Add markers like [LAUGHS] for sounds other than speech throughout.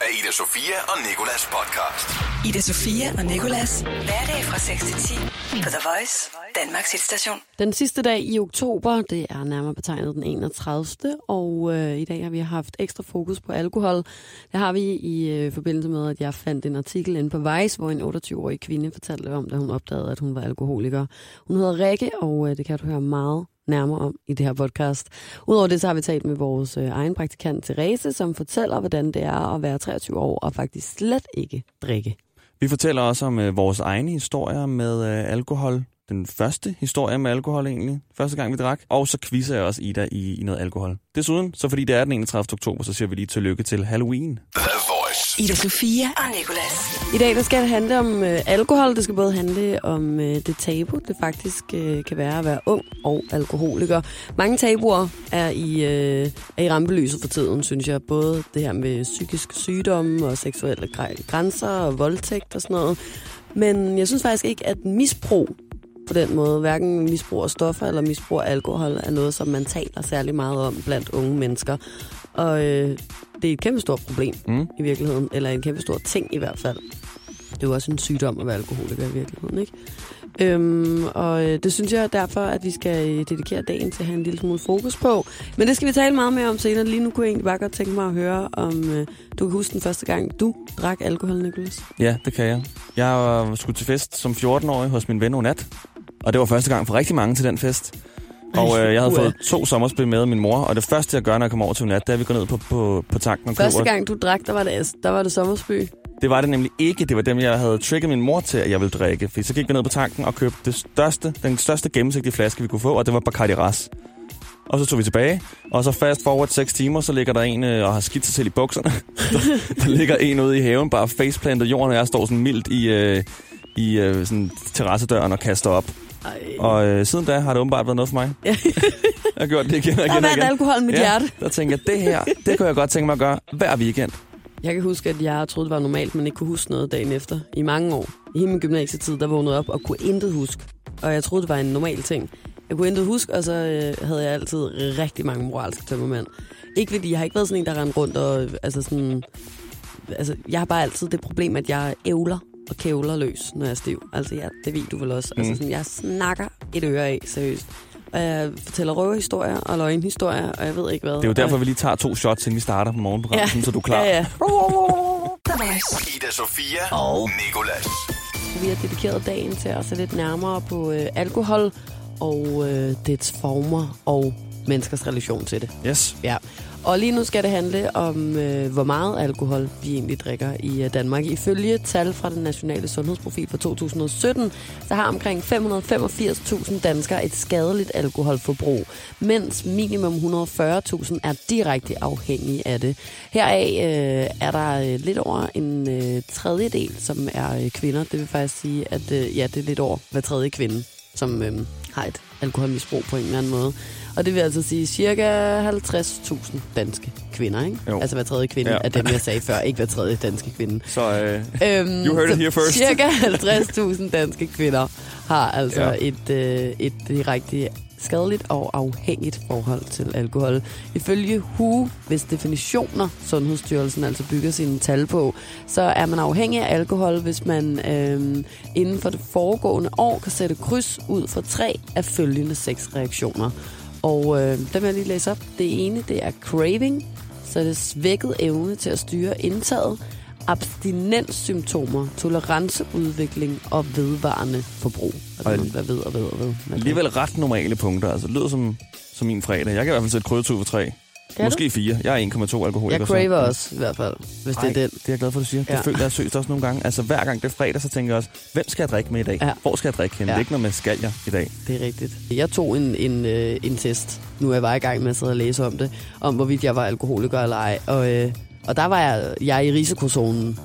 af Ida Sofia og Nikolas podcast. Ida Sofia og Nikolas. Hverdag fra 6 til 10 på The Voice, Danmarks hitstation. Den sidste dag i oktober, det er nærmere betegnet den 31. Og øh, i dag har vi haft ekstra fokus på alkohol. Det har vi i øh, forbindelse med, at jeg fandt en artikel inde på Vice, hvor en 28-årig kvinde fortalte om, da hun opdagede, at hun var alkoholiker. Hun hedder Rikke, og øh, det kan du høre meget nærmere om i det her podcast. Udover det, så har vi talt med vores øh, egen praktikant Therese, som fortæller, hvordan det er at være 23 år og faktisk slet ikke drikke. Vi fortæller også om øh, vores egne historier med øh, alkohol. Den første historie med alkohol egentlig. Første gang vi drak. Og så quizzer jeg også Ida i, i noget alkohol. Desuden, så fordi det er den 31. oktober, så siger vi lige tillykke til Halloween. Ida Sofia og Nikolas. I dag der skal det handle om øh, alkohol. Det skal både handle om øh, det tabu, det faktisk øh, kan være at være ung og alkoholiker. Mange tabuer er i, øh, er i rampelyset for tiden, synes jeg. Både det her med psykisk sygdom og seksuelle grænser og voldtægt og sådan noget. Men jeg synes faktisk ikke, at misbrug på den måde, hverken misbrug af stoffer eller misbrug af alkohol, er noget, som man taler særlig meget om blandt unge mennesker. Og øh, det er et kæmpe stort problem mm. i virkeligheden, eller en kæmpe stor ting i hvert fald. Det er jo også en sygdom at være alkoholiker i virkeligheden, ikke? Øhm, og øh, det synes jeg derfor, at vi skal øh, dedikere dagen til at have en lille smule fokus på. Men det skal vi tale meget mere om senere. Lige nu kunne jeg egentlig bare godt tænke mig at høre, om øh, du kan huske den første gang, du drak alkohol, Nicholas. Ja, det kan jeg. Jeg skulle til fest som 14-årig hos min ven Onat. Og det var første gang for rigtig mange til den fest. Og øh, jeg havde fået to sommerspil med af min mor, og det første, jeg gør, når jeg kommer over til Onat, det er, at vi går ned på, på, på tanken og Første køber... gang, du drak, der var det, der var det sommersby. Det var det nemlig ikke. Det var dem, jeg havde trigget min mor til, at jeg ville drikke. For så gik vi ned på tanken og købte det største, den største gennemsigtige flaske, vi kunne få, og det var Bacardi Ras. Og så tog vi tilbage, og så fast forward 6 timer, så ligger der en øh, og har skidt sig selv i bukserne. [LAUGHS] der, der ligger en ude i haven, bare faceplantet jorden, og jeg står sådan mildt i, øh, i øh, sådan terrassedøren og kaster op. Ej. Og øh, siden da har det åbenbart været noget for mig. [LAUGHS] jeg har gjort det igen og igen Der og vandt igen. alkohol i mit ja, hjerte. der tænker jeg, det her, det kunne jeg godt tænke mig at gøre hver weekend. Jeg kan huske, at jeg troede, det var normalt, men ikke kunne huske noget dagen efter. I mange år. I hele min gymnasietid, der vågnede op og kunne intet huske. Og jeg troede, det var en normal ting. Jeg kunne intet huske, og så øh, havde jeg altid rigtig mange moralske tømmermænd. Ikke fordi jeg har ikke været sådan en, der rendte rundt og... Altså sådan, altså, jeg har bare altid det problem, at jeg ævler og kævler løs, når jeg er stiv. Altså, ja, det ved du vel også. Altså, Mm. sådan, jeg snakker et øre af, seriøst. Og jeg fortæller røverhistorier og løgnhistorier, og jeg ved ikke hvad. Det er jo derfor, og, vi lige tager to shots, inden vi starter på morgenprogrammet, ja, så du er klar. Ja, ja. Ida Sofia og Nikolas. Vi har dedikeret dagen til at se lidt nærmere på øh, alkohol og øh, dets former og menneskers relation til det. Yes. Ja. Og lige nu skal det handle om, øh, hvor meget alkohol vi egentlig drikker i øh, Danmark. Ifølge tal fra den nationale sundhedsprofil for 2017, så har omkring 585.000 danskere et skadeligt alkoholforbrug, mens minimum 140.000 er direkte afhængige af det. Heraf øh, er der øh, lidt over en øh, tredjedel, som er øh, kvinder. Det vil faktisk sige, at øh, ja, det er lidt over hver tredje kvinde, som øh, har et alkoholmisbrug på en eller anden måde. Og det vil altså sige cirka 50.000 danske kvinder, ikke? Jo. Altså hver tredje kvinde Ja. er dem, jeg sagde før, ikke hver tredje danske kvinde. Så øh, Øhm, You heard it here first. Cirka 50.000 danske kvinder har altså ja. et, øh, et direkte skadeligt og afhængigt forhold til alkohol. Ifølge WHO, hvis definitioner Sundhedsstyrelsen altså bygger sine tal på, så er man afhængig af alkohol, hvis man øh, inden for det foregående år kan sætte kryds ud for tre af følgende seks reaktioner. Og øh, dem vil jeg lige læse op. Det ene, det er craving, så er det svækket evne til at styre indtaget, abstinenssymptomer, toleranceudvikling og vedvarende forbrug. Altså Og- man bliver ved og ved og ved. alligevel ret normale punkter. Altså, det lyder som, som min fredag. Jeg kan i hvert fald sætte krydder for tre. Kan Måske fire. Jeg er 1,2 alkoholiker. Jeg så- craver også, i hvert fald, hvis Ej, det er den. det er jeg glad for, du siger. Det Ja. føler jeg seriøst også nogle gange. Altså hver gang det er fredag, så tænker jeg også, hvem skal jeg drikke med i dag? Ja. Hvor skal jeg drikke hen? Ja. Det er ikke noget med, skal jeg i dag? Det er rigtigt. Jeg tog en, en, øh, en test, nu er jeg bare i gang med at sidde og læse om det, om hvorvidt jeg var alkoholiker eller ej. Og, øh, og der var jeg, jeg i risikozonen.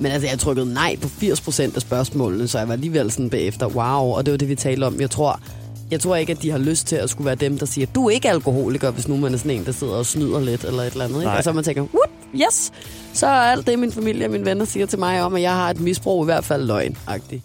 Men altså, jeg trykkede nej på 80% af spørgsmålene, så jeg var alligevel sådan bagefter, wow, og det var det, vi talte om. Jeg tror, jeg tror ikke, at de har lyst til at skulle være dem, der siger, du er ikke alkoholiker, hvis nu man er sådan en, der sidder og snyder lidt eller et eller andet. Ikke? Og så man tænker, what, yes, så er alt det, min familie og mine venner siger til mig om, at jeg har et misbrug, i hvert fald løgn -agtigt.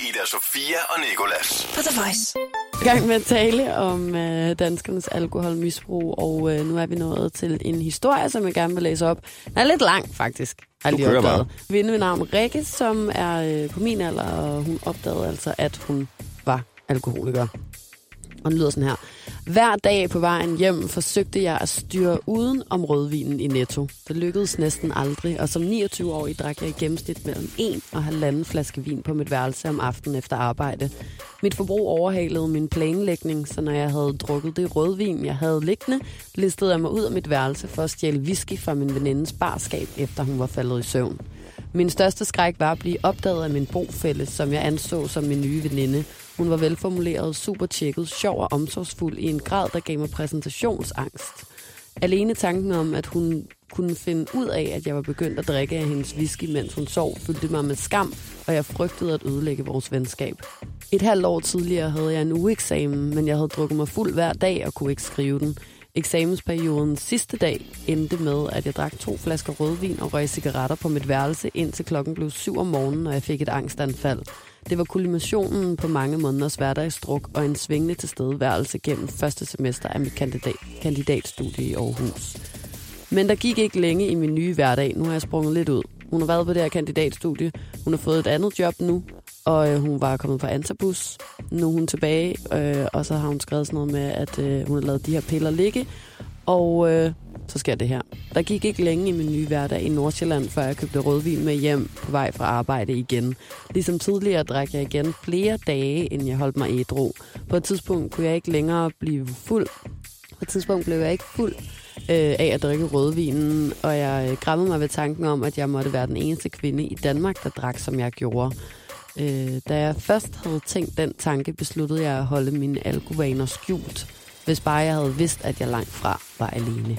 Ida Sofia og Nikolas. På The Voice. i gang med at tale om øh, danskernes alkoholmisbrug, og øh, nu er vi nået til en historie, som jeg gerne vil læse op. Den er lidt lang, faktisk. Har Du kører opdaget. Kvinde ved navn Rikke, som er øh, på min alder, og hun opdagede altså, at hun var alkoholiker. Og den lyder sådan her. Hver dag på vejen hjem forsøgte jeg at styre uden om rødvinen i Netto. Det lykkedes næsten aldrig, og som 29-årig drak jeg i gennemsnit mellem en og halvanden flaske vin på mit værelse om aftenen efter arbejde. Mit forbrug overhalede min planlægning, så når jeg havde drukket det rødvin, jeg havde liggende, listede jeg mig ud af mit værelse for at stjæle whisky fra min venindes barskab, efter hun var faldet i søvn. Min største skræk var at blive opdaget af min bofælle, som jeg anså som min nye veninde. Hun var velformuleret, super tjekket, sjov og omsorgsfuld i en grad, der gav mig præsentationsangst. Alene tanken om, at hun kunne finde ud af, at jeg var begyndt at drikke af hendes whisky, mens hun sov, fyldte mig med skam, og jeg frygtede at ødelægge vores venskab. Et halvt år tidligere havde jeg en ugeeksamen, men jeg havde drukket mig fuld hver dag og kunne ikke skrive den. Eksamensperiodens sidste dag endte med, at jeg drak to flasker rødvin og røg cigaretter på mit værelse, indtil klokken blev syv om morgenen, og jeg fik et angstanfald. Det var kulminationen på mange måneders hverdagsdruk og en svingende tilstedeværelse gennem første semester af mit kandidat, kandidatstudie i Aarhus. Men der gik ikke længe i min nye hverdag. Nu har jeg sprunget lidt ud. Hun har været på det her kandidatstudie. Hun har fået et andet job nu, og øh, hun var kommet på Antabus. Nu er hun tilbage, øh, og så har hun skrevet sådan noget med, at øh, hun har lavet de her piller ligge. Og øh, så sker det her. Der gik ikke længe i min nye hverdag i Nordsjælland, før jeg købte rødvin med hjem på vej fra arbejde igen. Ligesom tidligere drak jeg igen flere dage, end jeg holdt mig ædru. På et tidspunkt kunne jeg ikke længere blive fuld. På et tidspunkt blev jeg ikke fuld øh, af at drikke rødvinen, og jeg øh, græmmede mig ved tanken om, at jeg måtte være den eneste kvinde i Danmark, der drak, som jeg gjorde. Øh, da jeg først havde tænkt den tanke, besluttede jeg at holde mine alkovaner skjult, hvis bare jeg havde vidst, at jeg langt fra var alene.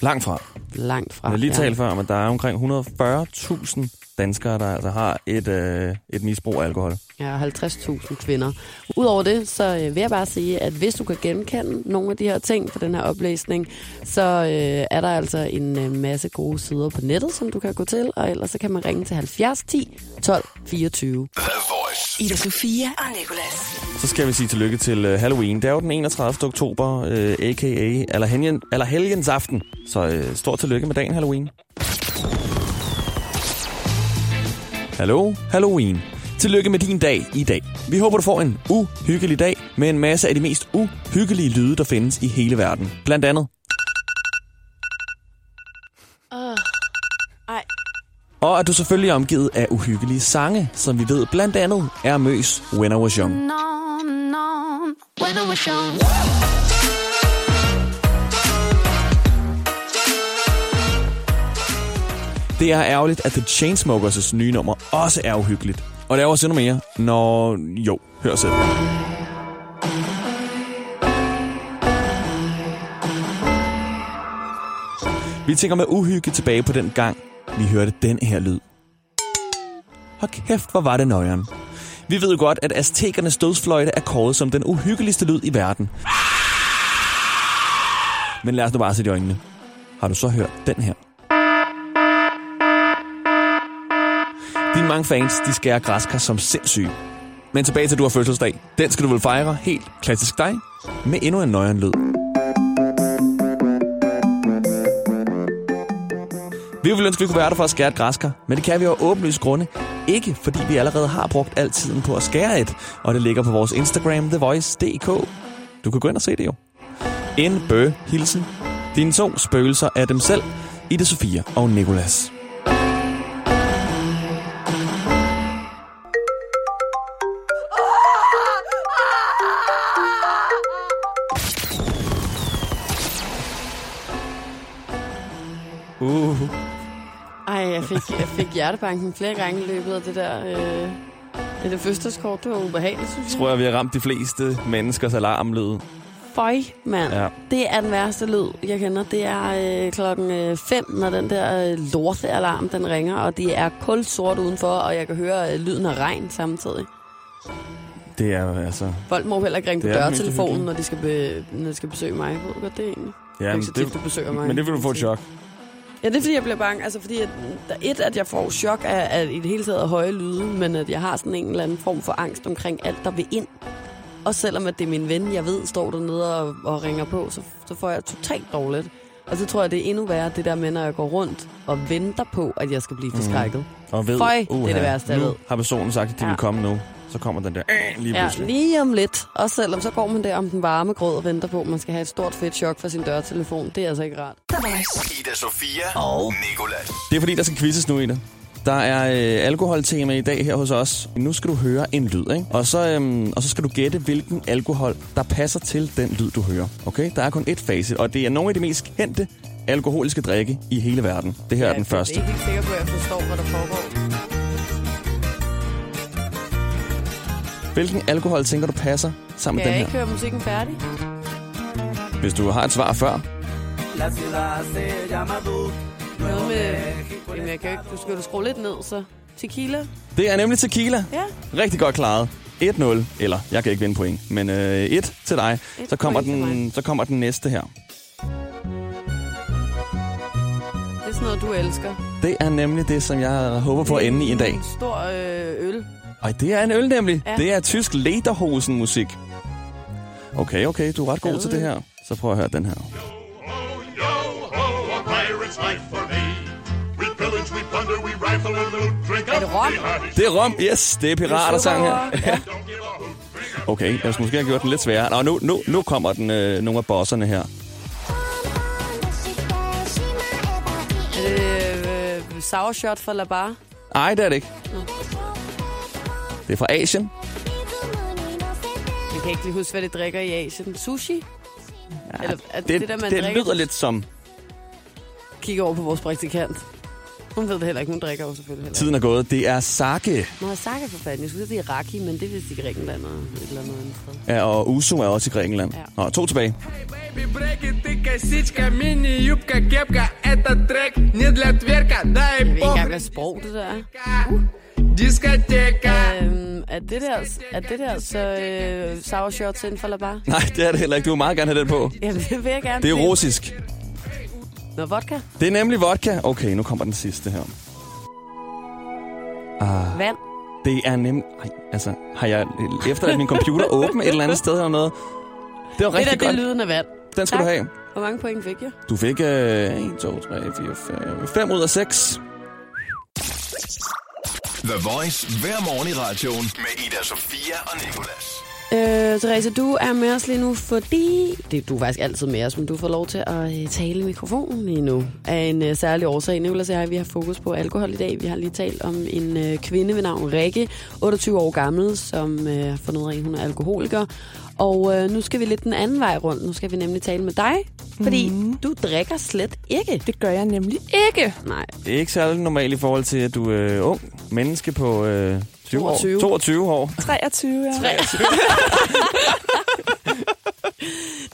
Langt fra. Langt fra. Jeg har lige ja. talt før om, at der er omkring 140.000 danskere, der altså har et, øh, et misbrug af alkohol. Ja, 50.000 kvinder. Udover det, så øh, vil jeg bare sige, at hvis du kan genkende nogle af de her ting fra den her oplæsning, så øh, er der altså en øh, masse gode sider på nettet, som du kan gå til, og ellers så kan man ringe til 70 10 12 24. Ida Sofia og Nicolas. Så skal vi sige tillykke til øh, Halloween. Det er jo den 31. oktober, øh, a.k.a. Allerhelgen, Allerhelgens aften. Så øh, stort tillykke med dagen Halloween. Hallo, Halloween. Tillykke med din dag i dag. Vi håber, du får en uhyggelig dag med en masse af de mest uhyggelige lyde, der findes i hele verden. Blandt andet. Og at du selvfølgelig er omgivet af uhyggelige sange, som vi ved blandt andet er Møs When I Was Young. on, on, when I was young. Det er ærgerligt, at The Chainsmokers' nye nummer også er uhyggeligt. Og det er også endnu mere, når... Jo, hør selv. Vi tænker med uhygge tilbage på den gang, vi hørte den her lyd. Hold kæft, hvor var det nøjeren. Vi ved jo godt, at aztekernes dødsfløjte er kåret som den uhyggeligste lyd i verden. Men lad os nu bare se i øjnene. Har du så hørt den her? Dine mange fans, de skærer græskar som sindssyge. Men tilbage til, du har fødselsdag. Den skal du vel fejre helt klassisk dig med endnu en nøjeren lyd. Vi ville ønske, at vi kunne være der for at skære et græskar, men det kan vi jo åbenlyst grunde. Ikke fordi vi allerede har brugt al tiden på at skære et, og det ligger på vores Instagram, thevoice.dk. Du kan gå ind og se det jo. En bø hilsen. Dine to spøgelser er dem selv, Ida Sofia og Nikolas. Fik, jeg hjertebanken flere gange i løbet af det der... Øh, det fødselskort, det var ubehageligt, synes jeg. Tror jeg, vi har ramt de fleste menneskers alarmlyd. Føj, mand. Ja. Det er den værste lyd, jeg kender. Det er øh, klokken 5, når den der øh, lortealarm, den ringer, og det er kul sort udenfor, og jeg kan høre øh, lyden af regn samtidig. Det er altså... Folk må heller ikke ringe på Det er dørtelefonen, når de, skal be, når de skal besøge mig. Ved du godt det egentlig? Ja, det er men ikke så tit, du besøger mig. men det vil du få et chok. Ja, det er fordi, jeg bliver bange. Altså fordi, at, der, et, at jeg får chok af, af i det hele taget høje lyde, men at jeg har sådan en eller anden form for angst omkring alt, der vil ind. Også selvom at det er min ven, jeg ved, står dernede og, og ringer på, så, så får jeg totalt dårligt. Og så tror jeg, det er endnu værre, det der med, når jeg går rundt og venter på, at jeg skal blive forskrækket. Og ved, Føj, det er det værste, jeg ved. har personen sagt, at de Ja. vil komme nu. Så kommer den der øh, lige Ja, pludselig. lige om lidt. Også selvom så går man der om den varme grød og venter på, at man skal have et stort fedt chok for sin dørtelefon. Det er altså ikke rart. Ida Sofia og Nikolas. Det er fordi, der skal quizzes nu i det. Der er øh, alkoholtema i dag her hos os. Nu skal du høre en lyd, ikke? Og så, øhm, og så skal du gætte, hvilken alkohol, der passer til den lyd, du hører. Okay? Der er kun ét facit, og det er nogle af de mest kendte alkoholiske drikke i hele verden. Det her er den første. Jeg er ikke sikker på, at jeg forstår, hvad der foregår. Hvilken alkohol tænker du passer sammen Kan med jeg den ikke her? høre musikken færdig? Hvis du har et svar før. Noget med... Jamen, jeg kan ikke... Du skal jo skrue lidt ned, så... Tequila? Det er nemlig tequila. Ja. Rigtig godt klaret. 1-0, eller jeg kan ikke vinde point, men øh, 1 til dig. Et Så kommer, den, så kommer den næste her. Det er sådan noget, du elsker. Det er nemlig det, som jeg håber på at ende i en dag. En stor øh, øl. Ej, det er en øl nemlig. Ja. Det er tysk lederhosen-musik. Okay, okay, du er ret god til det her. Så prøv at høre den her. Yo ho, a pirate's life for me. We pillage, we plunder, we rifle and loot, drink Er det up, rom? Det er rom, yes, det er piratersang her. Ja. Okay, jeg skulle måske have gjort den lidt sværere. Nå, nu, nu, nu kommer den, øh, nogle af bosserne her. Er det øh, sour shot fra La Bar? Ej, det er det ikke. Det er fra Asien. Jeg kan ikke lige huske, hvad de drikker i Asien. Sushi? Ja, Eller er det, Det, det der, man det drikker? lyder lidt som... Kigger over på vores praktikant. Hun ved det heller ikke. Hun drikker jo selvfølgelig heller ikke. Tiden er gået. Det er sake. Nå, Saka for fanden. Jeg skulle sige, det er Raki, men det er vist i Grækenland og et eller andet andet sted. Ja, og Uso er også i Grækenland. Ja. Nå, to tilbage. Baby, break it, ты косичка, мини-юбка, кепка Этот трек не для тверка, дай Jeg ved ikke engang, похуй hvad sprog det der er. Diskoteka. Øhm, er, det der, er det der så øh, sour shorts inden for bar? Nej, det er det heller ikke. Du vil meget gerne have den på. Jamen, det vil jeg gerne. Det er russisk. Noget vodka? Det er nemlig vodka. Okay, nu kommer den sidste her. Ah. Vand? Det er nemlig... Altså, har jeg efter at min computer åben et eller andet sted eller noget? Det var det der, godt. Det er lyden af vand. Den skal tak. du have. Hvor mange point fik jeg? Du fik øh, 1, 2, 3, 4, 5, 5 ud af 6. The Voice hver morgen i radioen med Ida Sofia og Nikolas. Øh, Therese, du er med os lige nu, fordi... Det, du er faktisk altid med os, men du får lov til at øh, tale i mikrofonen lige nu. Af en øh, særlig årsag. Nicolas og jeg, vi har fokus på alkohol i dag. Vi har lige talt om en øh, kvinde ved navn Rikke, 28 år gammel, som øh, har fundet ud af, at hun er alkoholiker. Og øh, nu skal vi lidt den anden vej rundt. Nu skal vi nemlig tale med dig, fordi mm. du drikker slet ikke. Det gør jeg nemlig ikke. Nej, Det er ikke særlig normalt i forhold til, at du er ung menneske på øh, 20 22. år. 22 år. 23, ja. 23. [LAUGHS]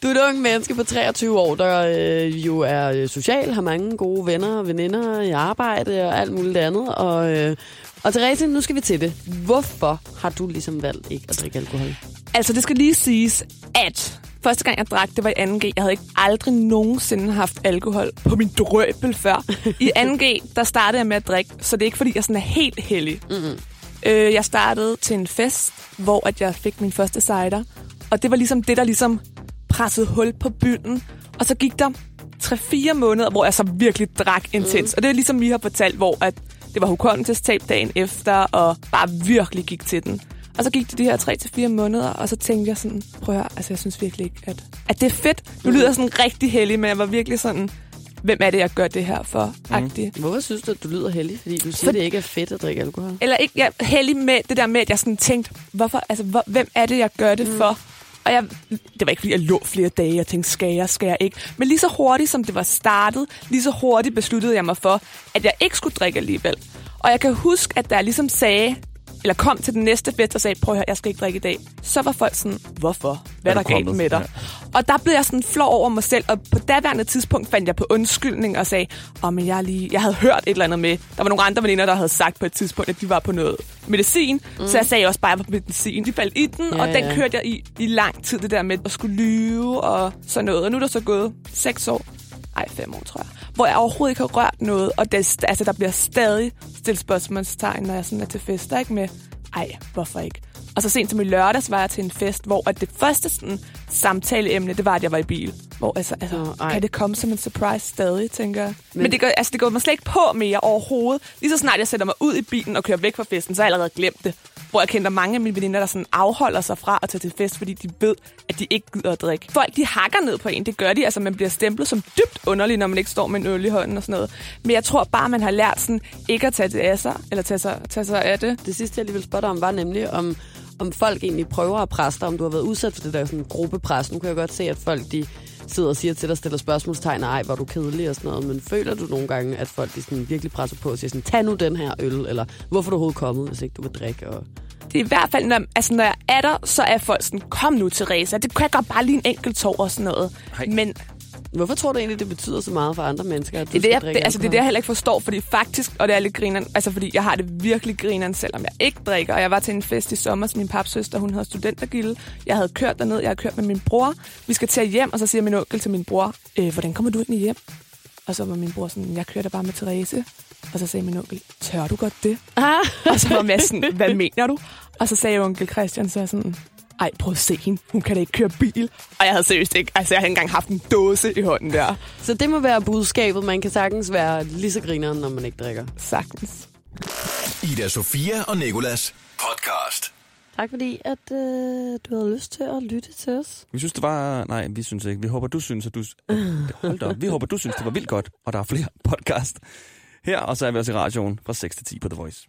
du er et ung menneske på 23 år, der øh, jo er øh, social, har mange gode venner og veninder i arbejde og alt muligt andet. Og, øh, og Therese, nu skal vi til det. Hvorfor har du ligesom valgt ikke at drikke alkohol? Altså, det skal lige siges, at første gang jeg drak, det var i 2G. Jeg havde ikke aldrig nogensinde haft alkohol på min drøbel før. I [LAUGHS] 2G, der startede jeg med at drikke, så det er ikke, fordi jeg sådan er helt heldig. Mm-hmm. Øh, jeg startede til en fest, hvor at jeg fik min første cider. Og det var ligesom det, der ligesom pressede hul på bylden. Og så gik der 3-4 måneder, hvor jeg så virkelig drak intens. Mm. Og det er ligesom vi har fortalt, hvor at det var hukommelsestab dagen efter, og bare virkelig gik til den. Og så gik det de her 3-4 måneder, og så tænkte jeg sådan, prøv at høre, altså jeg synes virkelig ikke, at, at det er fedt. Nu lyder jeg sådan rigtig heldig, men jeg var virkelig sådan, hvem er det, jeg gør det her for? Mm. Hvorfor synes du, at du lyder heldig? Fordi du siger, For- det ikke er fedt at drikke alkohol. Eller ikke, er heldig med det der med, at jeg sådan tænkte, hvorfor, altså, hvor, hvem er det, jeg gør det mm. for? Og jeg, det var ikke, fordi jeg lå flere dage, jeg tænkte, skal jeg, skal jeg ikke? Men lige så hurtigt, som det var startet, lige så hurtigt besluttede jeg mig for, at jeg ikke skulle drikke alligevel. Og jeg kan huske, at jeg ligesom sagde, eller kom til den næste fest og sagde, prøv at høre, jeg skal ikke drikke i dag. Så var folk sådan, hvorfor? Hvad er Er der galt med dig? Og der blev jeg sådan flov over mig selv, og på daværende tidspunkt fandt jeg på undskyldning og sagde, åh, oh, men jeg, lige, jeg havde hørt et eller andet med. Der var nogle andre veninder, der havde sagt på et tidspunkt, at de var på noget medicin. Mm. Så jeg sagde også bare, at jeg var på medicin. De faldt i den, Ja, ja, og den ja. kørte jeg i, i lang tid, det der med at skulle lyve og sådan noget. Og nu er der så gået seks år, ej fem år tror jeg, hvor jeg overhovedet ikke har rørt noget. Og det, altså, der bliver stadig stillet spørgsmålstegn, når jeg sådan er til fester, ikke med, ej, hvorfor ikke? Og så sent som i lørdags var jeg til en fest, hvor at det første sådan, samtaleemne, det var, at jeg var i bil. Hvor altså, altså ej. kan det komme som en surprise stadig, tænker jeg. Men, Men- det, gør, altså, det går mig slet ikke på mere overhovedet. Lige så snart jeg sætter mig ud i bilen og kører væk fra festen, så har jeg allerede glemt det. Hvor jeg kender mange af mine veninder, der sådan afholder sig fra at tage til fest, fordi de ved, at de ikke gider at drikke. Folk, de hakker ned på en. Det gør de. Altså, man bliver stemplet som dybt underlig, når man ikke står med en øl i hånden og sådan noget. Men jeg tror bare, man har lært sådan ikke at tage det af sig, eller tage sig, tage sig af det. Det sidste, jeg lige vil spørge dig om, var nemlig, om, om folk egentlig prøver at presse dig, om du har været udsat for det der sådan, gruppepres. Nu kan jeg godt se, at folk de sidder og siger til dig, stiller spørgsmålstegn, ej, hvor er du kedelig og sådan noget. Men føler du nogle gange, at folk de sådan, virkelig presser på og siger sådan, tag nu den her øl, eller hvorfor er du overhovedet kommet, hvis ikke du vil drikke? Og... det er i hvert fald, når, altså, når jeg er der, så er folk sådan, kom nu, Teresa, det kan godt bare lige en enkelt tår og sådan noget. Hej. Men Hvorfor tror du egentlig, det betyder så meget for andre mennesker, at du det er det, jeg, det, altså, det er det, jeg heller ikke forstår, fordi faktisk, og det er lidt grineren, altså fordi jeg har det virkelig grineren, selvom jeg ikke drikker. Og jeg var til en fest i sommer, så min papsøster, hun havde studentergilde. Jeg havde kørt derned, jeg havde kørt med min bror. Vi skal til hjem, og så siger min onkel til min bror, øh, hvordan kommer du egentlig hjem? Og så var min bror sådan, jeg kører da bare med Therese. Og så sagde min onkel, tør du godt det? Ah. Og så var Mads sådan, hvad mener du? Og så sagde onkel Christian så sådan, ej, prøv at se hende. Hun kan da ikke køre bil. Og jeg havde seriøst ikke, altså jeg havde ikke engang haft en dåse i hånden der. Så det må være budskabet. Man kan sagtens være lige så grineren, når man ikke drikker. Sagtens. Ida Sofia og Nikolas podcast. Tak fordi, at øh, du havde lyst til at lytte til os. Vi synes, det var... Nej, vi synes ikke. Vi håber, du synes, at du... at- Hold da op. Vi håber, du synes, det var vildt godt, og der er flere podcast her, og så er vi også i radioen fra 6 til 10 på The Voice.